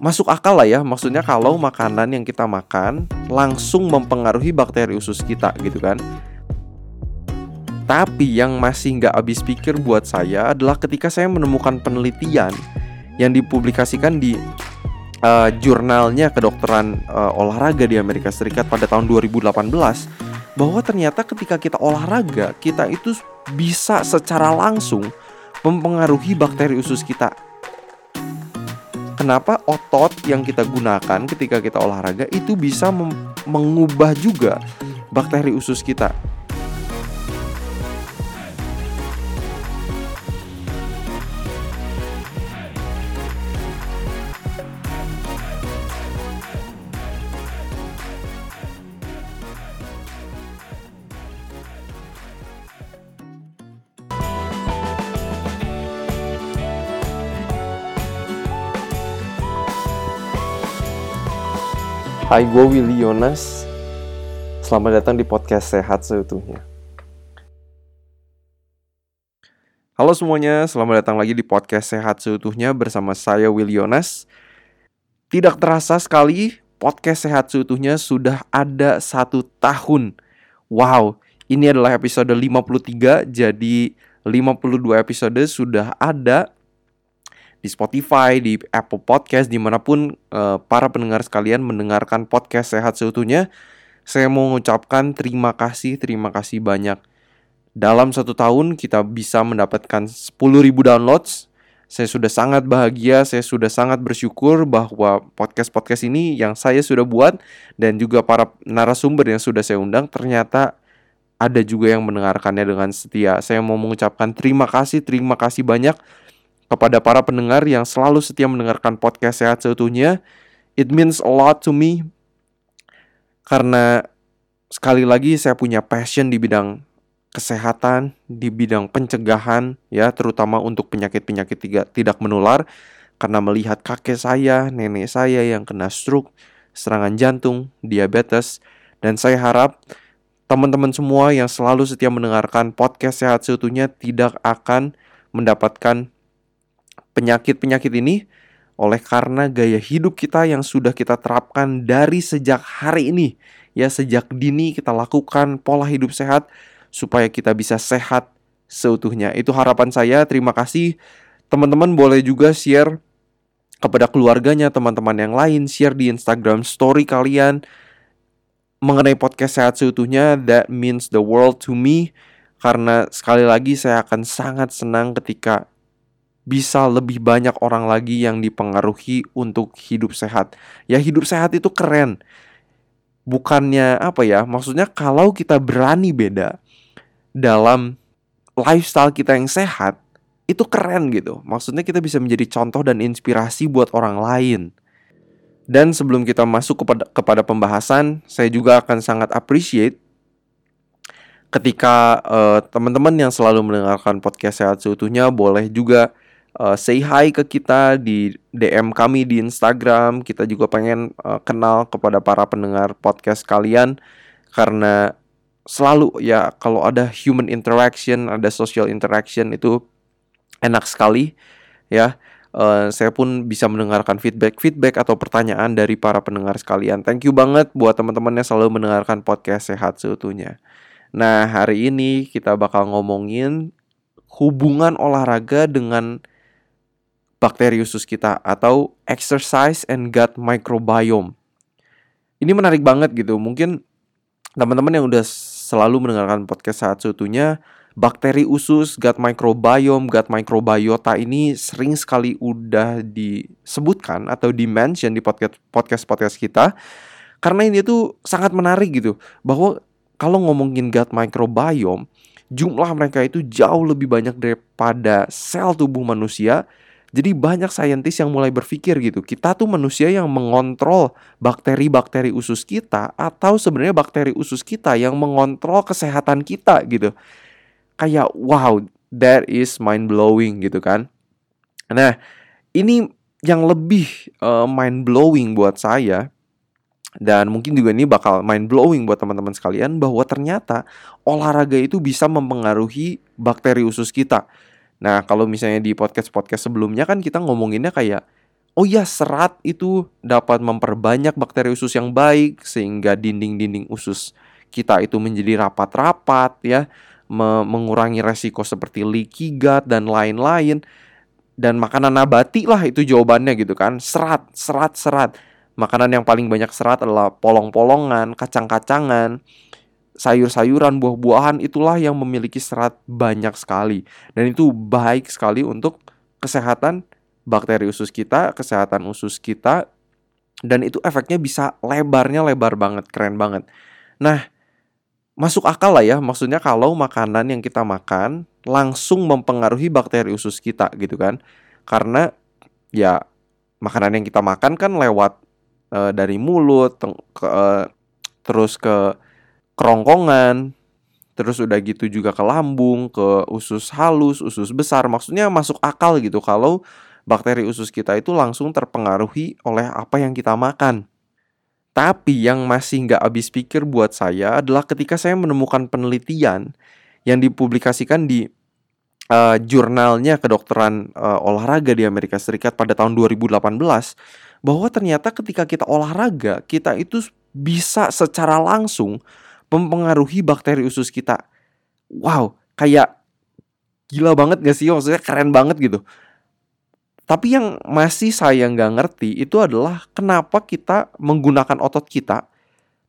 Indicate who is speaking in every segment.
Speaker 1: masuk akal lah ya. Maksudnya kalau makanan yang kita makan langsung mempengaruhi bakteri usus kita gitu kan. Tapi yang masih nggak habis pikir buat saya adalah ketika saya menemukan penelitian yang dipublikasikan di uh, jurnalnya kedokteran uh, olahraga di Amerika Serikat pada tahun 2018 bahwa ternyata ketika kita olahraga kita itu bisa secara langsung mempengaruhi bakteri usus kita. Kenapa otot yang kita gunakan ketika kita olahraga itu bisa mengubah juga bakteri usus kita? Hai, gue Willy Yonas. Selamat datang di podcast Sehat Seutuhnya. Halo semuanya, selamat datang lagi di podcast Sehat Seutuhnya bersama saya Willy Yonas. Tidak terasa sekali, podcast Sehat Seutuhnya sudah ada satu tahun. Wow, ini adalah episode 53, jadi 52 episode sudah ada di Spotify, di Apple Podcast, di mana pun uh, para pendengar sekalian mendengarkan podcast sehat seutuhnya, saya mau mengucapkan terima kasih, terima kasih banyak. Dalam satu tahun kita bisa mendapatkan 10.000 downloads. Saya sudah sangat bahagia, saya sudah sangat bersyukur bahwa podcast-podcast ini yang saya sudah buat dan juga para narasumber yang sudah saya undang ternyata ada juga yang mendengarkannya dengan setia. Saya mau mengucapkan terima kasih, terima kasih banyak kepada para pendengar yang selalu setia mendengarkan podcast sehat seutuhnya. It means a lot to me. Karena sekali lagi saya punya passion di bidang kesehatan, di bidang pencegahan ya, terutama untuk penyakit-penyakit tidak menular. Karena melihat kakek saya, nenek saya yang kena stroke, serangan jantung, diabetes. Dan saya harap teman-teman semua yang selalu setia mendengarkan podcast sehat seutuhnya tidak akan mendapatkan penyakit-penyakit ini oleh karena gaya hidup kita yang sudah kita terapkan dari sejak hari ini. Ya, sejak dini kita lakukan pola hidup sehat supaya kita bisa sehat seutuhnya. Itu harapan saya. Terima kasih. Teman-teman boleh juga share kepada keluarganya, teman-teman yang lain, share di Instagram story kalian mengenai podcast sehat seutuhnya. That means the world to me. Karena sekali lagi saya akan sangat senang ketika bisa lebih banyak orang lagi yang dipengaruhi untuk hidup sehat. Ya hidup sehat itu keren. Bukannya apa ya? Maksudnya kalau kita berani beda dalam lifestyle kita yang sehat, itu keren gitu. Maksudnya kita bisa menjadi contoh dan inspirasi buat orang lain. Dan sebelum kita masuk kepada kepada pembahasan, saya juga akan sangat appreciate ketika uh, teman-teman yang selalu mendengarkan podcast sehat seutuhnya boleh juga uh, say hi ke kita di DM kami di Instagram. Kita juga pengen uh, kenal kepada para pendengar podcast kalian karena selalu ya kalau ada human interaction, ada social interaction itu enak sekali ya. Uh, saya pun bisa mendengarkan feedback-feedback atau pertanyaan dari para pendengar sekalian. Thank you banget buat teman-teman yang selalu mendengarkan podcast sehat seutuhnya. Nah, hari ini kita bakal ngomongin hubungan olahraga dengan bakteri usus kita atau exercise and gut microbiome. Ini menarik banget gitu. Mungkin teman-teman yang udah selalu mendengarkan podcast saat seutuhnya bakteri usus, gut microbiome, gut microbiota ini sering sekali udah disebutkan atau dimention di podcast podcast podcast kita. Karena ini tuh sangat menarik gitu bahwa kalau ngomongin gut microbiome, jumlah mereka itu jauh lebih banyak daripada sel tubuh manusia jadi banyak saintis yang mulai berpikir gitu, kita tuh manusia yang mengontrol bakteri-bakteri usus kita atau sebenarnya bakteri usus kita yang mengontrol kesehatan kita gitu. Kayak wow, that is mind blowing gitu kan. Nah, ini yang lebih uh, eh, mind blowing buat saya dan mungkin juga ini bakal mind blowing buat teman-teman sekalian bahwa ternyata olahraga itu bisa mempengaruhi bakteri usus kita. Nah, kalau misalnya di podcast-podcast sebelumnya kan kita ngomonginnya kayak Oh ya, serat itu dapat memperbanyak bakteri usus yang baik sehingga dinding-dinding usus kita itu menjadi rapat-rapat ya, me mengurangi resiko seperti leaky gut dan lain-lain. Dan makanan nabati lah itu jawabannya gitu kan. Serat, serat, serat. Makanan yang paling banyak serat adalah polong-polongan, kacang-kacangan, sayur-sayuran, buah-buahan itulah yang memiliki serat banyak sekali. Dan itu baik sekali untuk kesehatan bakteri usus kita, kesehatan usus kita, dan itu efeknya bisa lebarnya lebar banget, keren banget. Nah, masuk akal lah ya, maksudnya kalau makanan yang kita makan langsung mempengaruhi bakteri usus kita gitu kan. Karena ya makanan yang kita makan kan lewat uh, dari mulut ke, uh, terus ke kerongkongan, terus udah gitu juga ke lambung, ke usus halus, usus besar. Maksudnya masuk akal gitu kalau bakteri usus kita itu langsung terpengaruhi oleh apa yang kita makan. Tapi yang masih nggak habis pikir buat saya adalah ketika saya menemukan penelitian yang dipublikasikan di uh, jurnalnya kedokteran uh, olahraga di Amerika Serikat pada tahun 2018 bahwa ternyata ketika kita olahraga kita itu bisa secara langsung mempengaruhi bakteri usus kita. Wow, kayak gila banget gak sih? Maksudnya keren banget gitu. Tapi yang masih saya nggak ngerti itu adalah kenapa kita menggunakan otot kita,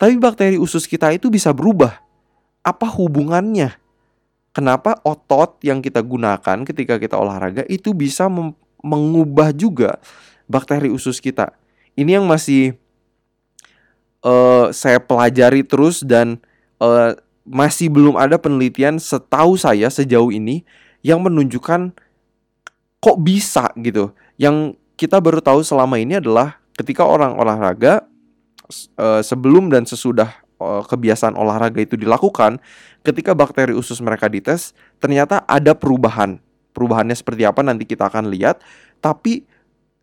Speaker 1: tapi bakteri usus kita itu bisa berubah. Apa hubungannya? Kenapa otot yang kita gunakan ketika kita olahraga itu bisa mengubah juga bakteri usus kita? Ini yang masih uh, saya pelajari terus dan uh, masih belum ada penelitian setahu saya sejauh ini yang menunjukkan kok bisa gitu. Yang kita baru tahu selama ini adalah ketika orang olahraga uh, sebelum dan sesudah uh, kebiasaan olahraga itu dilakukan, ketika bakteri usus mereka dites, ternyata ada perubahan. Perubahannya seperti apa nanti kita akan lihat. Tapi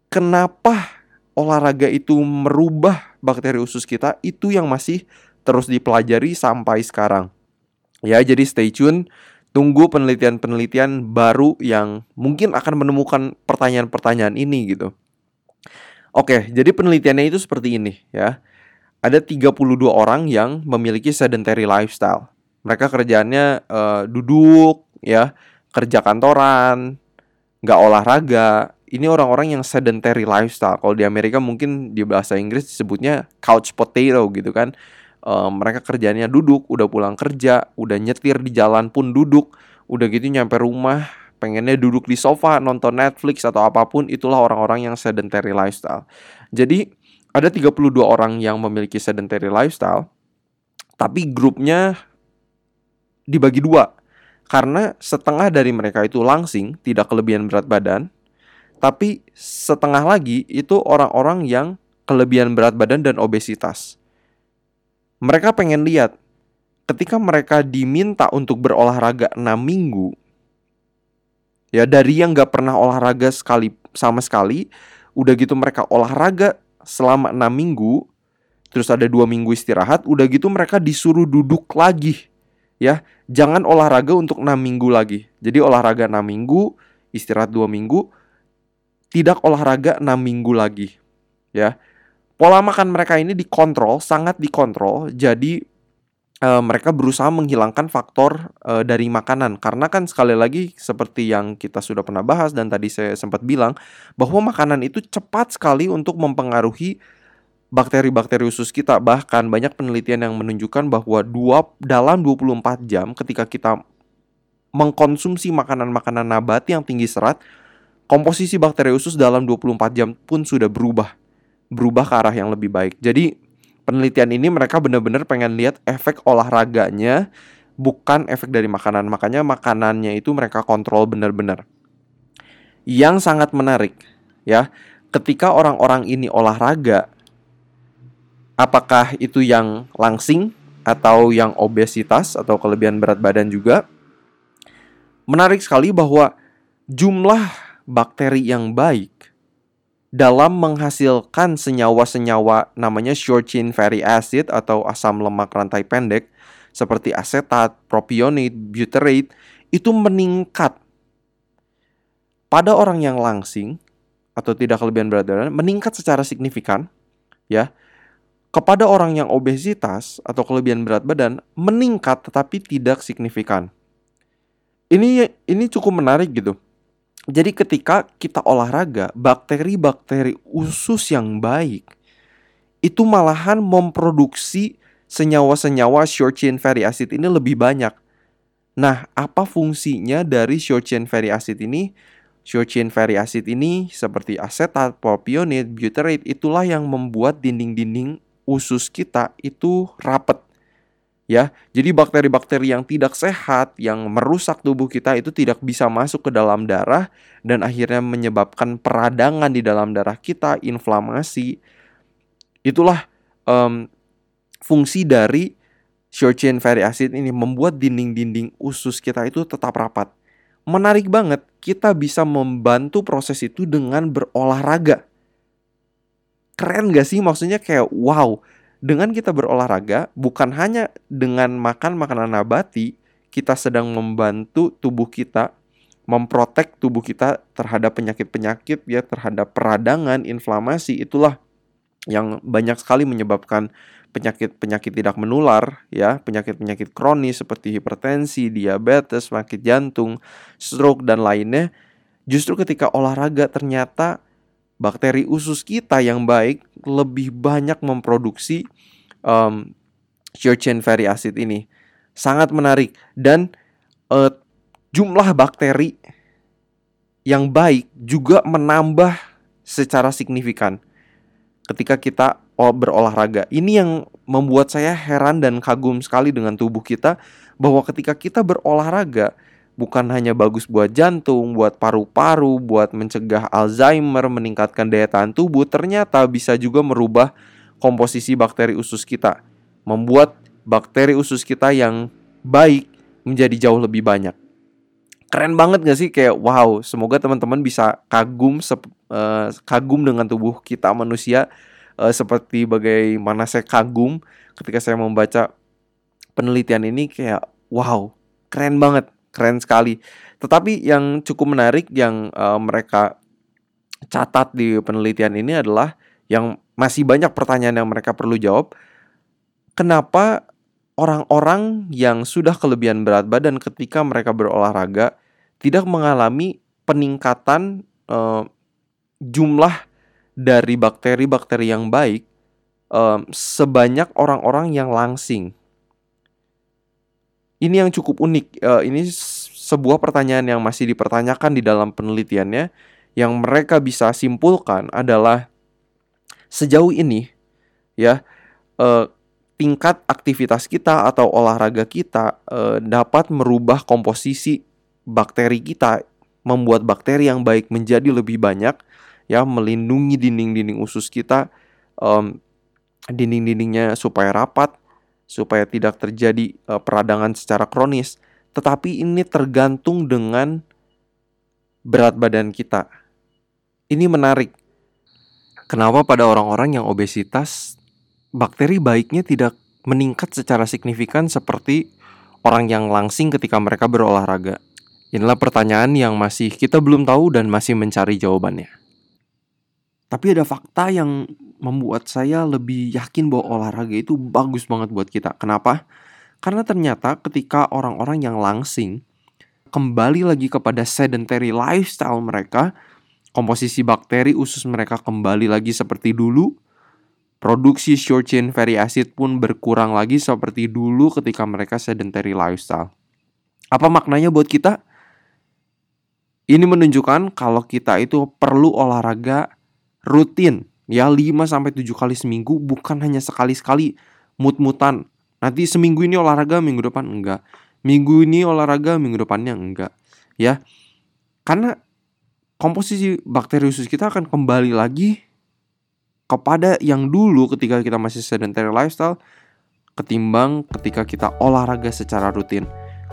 Speaker 1: kenapa olahraga itu merubah bakteri usus kita itu yang masih terus dipelajari sampai sekarang. Ya, jadi stay tune tunggu penelitian-penelitian baru yang mungkin akan menemukan pertanyaan-pertanyaan ini gitu. Oke, jadi penelitiannya itu seperti ini ya. Ada 32 orang yang memiliki sedentary lifestyle. Mereka kerjaannya uh, duduk ya, kerja kantoran, nggak olahraga. Ini orang-orang yang sedentary lifestyle. Kalau di Amerika mungkin di bahasa Inggris disebutnya couch potato gitu kan uh, mereka kerjanya duduk, udah pulang kerja, udah nyetir di jalan pun duduk, udah gitu nyampe rumah pengennya duduk di sofa nonton Netflix atau apa pun itulah orang-orang yang sedentary lifestyle. Jadi ada 32 orang yang memiliki sedentary lifestyle tapi grupnya dibagi dua. Karena setengah dari mereka itu langsing tidak kelebihan berat badan tapi setengah lagi itu orang-orang yang kelebihan berat badan dan obesitas mereka pengen lihat ketika mereka diminta untuk berolahraga 6 minggu ya dari yang gak pernah olahraga sekali sama sekali udah gitu mereka olahraga selama 6 minggu terus ada dua minggu istirahat udah gitu mereka disuruh duduk lagi ya. Jangan olahraga untuk 6 minggu lagi. Jadi olahraga 6 minggu istirahat dua minggu tidak olahraga 6 minggu lagi ya pola makan mereka ini dikontrol, sangat dikontrol. Jadi uh, mereka berusaha menghilangkan faktor uh, dari makanan karena kan sekali lagi seperti yang kita sudah pernah bahas dan tadi saya sempat bilang bahwa makanan itu cepat sekali untuk mempengaruhi bakteri-bakteri usus kita. Bahkan banyak penelitian yang menunjukkan bahwa dua dalam 24 jam ketika kita mengkonsumsi makanan-makanan nabati yang tinggi serat, komposisi bakteri usus dalam 24 jam pun sudah berubah berubah ke arah yang lebih baik. Jadi penelitian ini mereka benar-benar pengen lihat efek olahraganya bukan efek dari makanan. Makanya makanannya itu mereka kontrol benar-benar. Yang sangat menarik ya, ketika orang-orang ini olahraga apakah itu yang langsing atau yang obesitas atau kelebihan berat badan juga menarik sekali bahwa jumlah bakteri yang baik dalam menghasilkan senyawa-senyawa namanya short chain fatty acid atau asam lemak rantai pendek seperti asetat, propionate, butyrate itu meningkat. Pada orang yang langsing, atau tidak kelebihan berat badan meningkat secara signifikan ya kepada orang yang obesitas atau kelebihan berat badan meningkat tetapi tidak signifikan. Ini ini cukup menarik gitu. Jadi ketika kita olahraga, bakteri-bakteri usus yang baik itu malahan memproduksi senyawa-senyawa short chain fatty acid ini lebih banyak. Nah, apa fungsinya dari short chain fatty acid ini? Short chain fatty acid ini seperti asetat, propionate, butyrate itulah yang membuat dinding-dinding usus kita itu rapet. Ya, jadi bakteri-bakteri yang tidak sehat yang merusak tubuh kita itu tidak bisa masuk ke dalam darah dan akhirnya menyebabkan peradangan di dalam darah kita, inflamasi. Itulah um, fungsi dari short chain fatty acid ini membuat dinding-dinding usus kita itu tetap rapat. Menarik banget, kita bisa membantu proses itu dengan berolahraga keren gak sih maksudnya kayak wow dengan kita berolahraga bukan hanya dengan makan makanan nabati kita sedang membantu tubuh kita memprotek tubuh kita terhadap penyakit-penyakit ya terhadap peradangan inflamasi itulah yang banyak sekali menyebabkan penyakit-penyakit tidak menular ya, penyakit-penyakit kronis seperti hipertensi, diabetes, penyakit jantung, stroke dan lainnya. Justru ketika olahraga ternyata bakteri usus kita yang baik lebih banyak memproduksi um, short chain fatty acid ini. Sangat menarik dan uh, jumlah bakteri yang baik juga menambah secara signifikan ketika kita berolahraga. Ini yang membuat saya heran dan kagum sekali dengan tubuh kita bahwa ketika kita berolahraga bukan hanya bagus buat jantung, buat paru-paru, buat mencegah Alzheimer, meningkatkan daya tahan tubuh, ternyata bisa juga merubah komposisi bakteri usus kita, membuat bakteri usus kita yang baik menjadi jauh lebih banyak. Keren banget gak sih kayak wow, semoga teman-teman bisa kagum uh, kagum dengan tubuh kita manusia uh, seperti bagaimana saya kagum ketika saya membaca penelitian ini kayak wow, keren banget keren sekali. Tetapi yang cukup menarik yang uh, mereka catat di penelitian ini adalah yang masih banyak pertanyaan yang mereka perlu jawab. Kenapa orang-orang yang sudah kelebihan berat badan ketika mereka berolahraga tidak mengalami peningkatan uh, jumlah dari bakteri-bakteri yang baik um, sebanyak orang-orang yang langsing ini yang cukup unik. Uh, ini sebuah pertanyaan yang masih dipertanyakan di dalam penelitiannya. Yang mereka bisa simpulkan adalah sejauh ini, ya, uh, tingkat aktivitas kita atau olahraga kita uh, dapat merubah komposisi bakteri kita, membuat bakteri yang baik menjadi lebih banyak, ya, melindungi dinding-dinding usus kita, um, dinding-dindingnya supaya rapat, supaya tidak terjadi uh, peradangan secara kronis. Tetapi ini tergantung dengan berat badan kita. Ini menarik. Kenapa pada orang-orang yang obesitas bakteri baiknya tidak meningkat secara signifikan seperti orang yang langsing ketika mereka berolahraga? Inilah pertanyaan yang masih kita belum tahu dan masih mencari jawabannya. Tapi ada fakta yang membuat saya lebih yakin bahwa olahraga itu bagus banget buat kita. Kenapa? Karena ternyata ketika orang-orang yang langsing kembali lagi kepada sedentary lifestyle mereka, komposisi bakteri usus mereka kembali lagi seperti dulu, produksi short chain fatty acid pun berkurang lagi seperti dulu ketika mereka sedentary lifestyle. Apa maknanya buat kita? Ini menunjukkan kalau kita itu perlu olahraga rutin ya 5 sampai 7 kali seminggu bukan hanya sekali-sekali mut-mutan. Nanti seminggu ini olahraga, minggu depan enggak. Minggu ini olahraga, minggu depannya enggak. Ya. Karena komposisi bakteri usus kita akan kembali lagi kepada yang dulu ketika kita masih sedentary lifestyle ketimbang ketika kita olahraga secara rutin.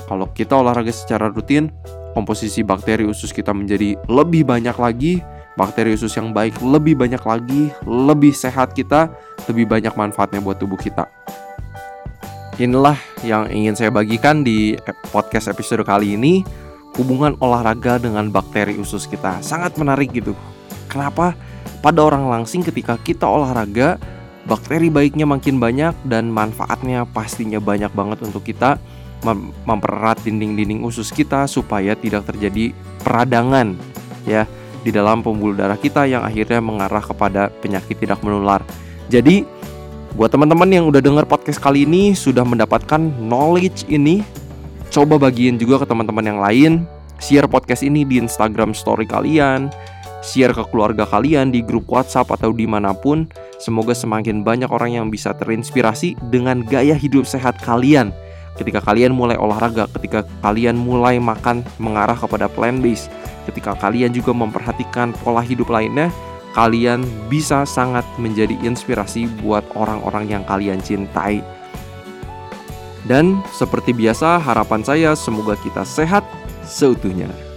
Speaker 1: Kalau kita olahraga secara rutin, komposisi bakteri usus kita menjadi lebih banyak lagi bakteri usus yang baik lebih banyak lagi, lebih sehat kita, lebih banyak manfaatnya buat tubuh kita. Inilah yang ingin saya bagikan di podcast episode kali ini. Hubungan olahraga dengan bakteri usus kita sangat menarik gitu. Kenapa? Pada orang langsing ketika kita olahraga, bakteri baiknya makin banyak dan manfaatnya pastinya banyak banget untuk kita mem mempererat dinding-dinding usus kita supaya tidak terjadi peradangan ya di dalam pembuluh darah kita yang akhirnya mengarah kepada penyakit tidak menular. Jadi buat teman-teman yang udah dengar podcast kali ini sudah mendapatkan knowledge ini, coba bagiin juga ke teman-teman yang lain, share podcast ini di Instagram story kalian, share ke keluarga kalian di grup WhatsApp atau di mana pun. Semoga semakin banyak orang yang bisa terinspirasi dengan gaya hidup sehat kalian. Ketika kalian mulai olahraga, ketika kalian mulai makan mengarah kepada plant based, ketika kalian juga memperhatikan pola hidup lainnya, kalian bisa sangat menjadi inspirasi buat orang-orang yang kalian cintai. Dan seperti biasa, harapan saya semoga kita sehat seutuhnya.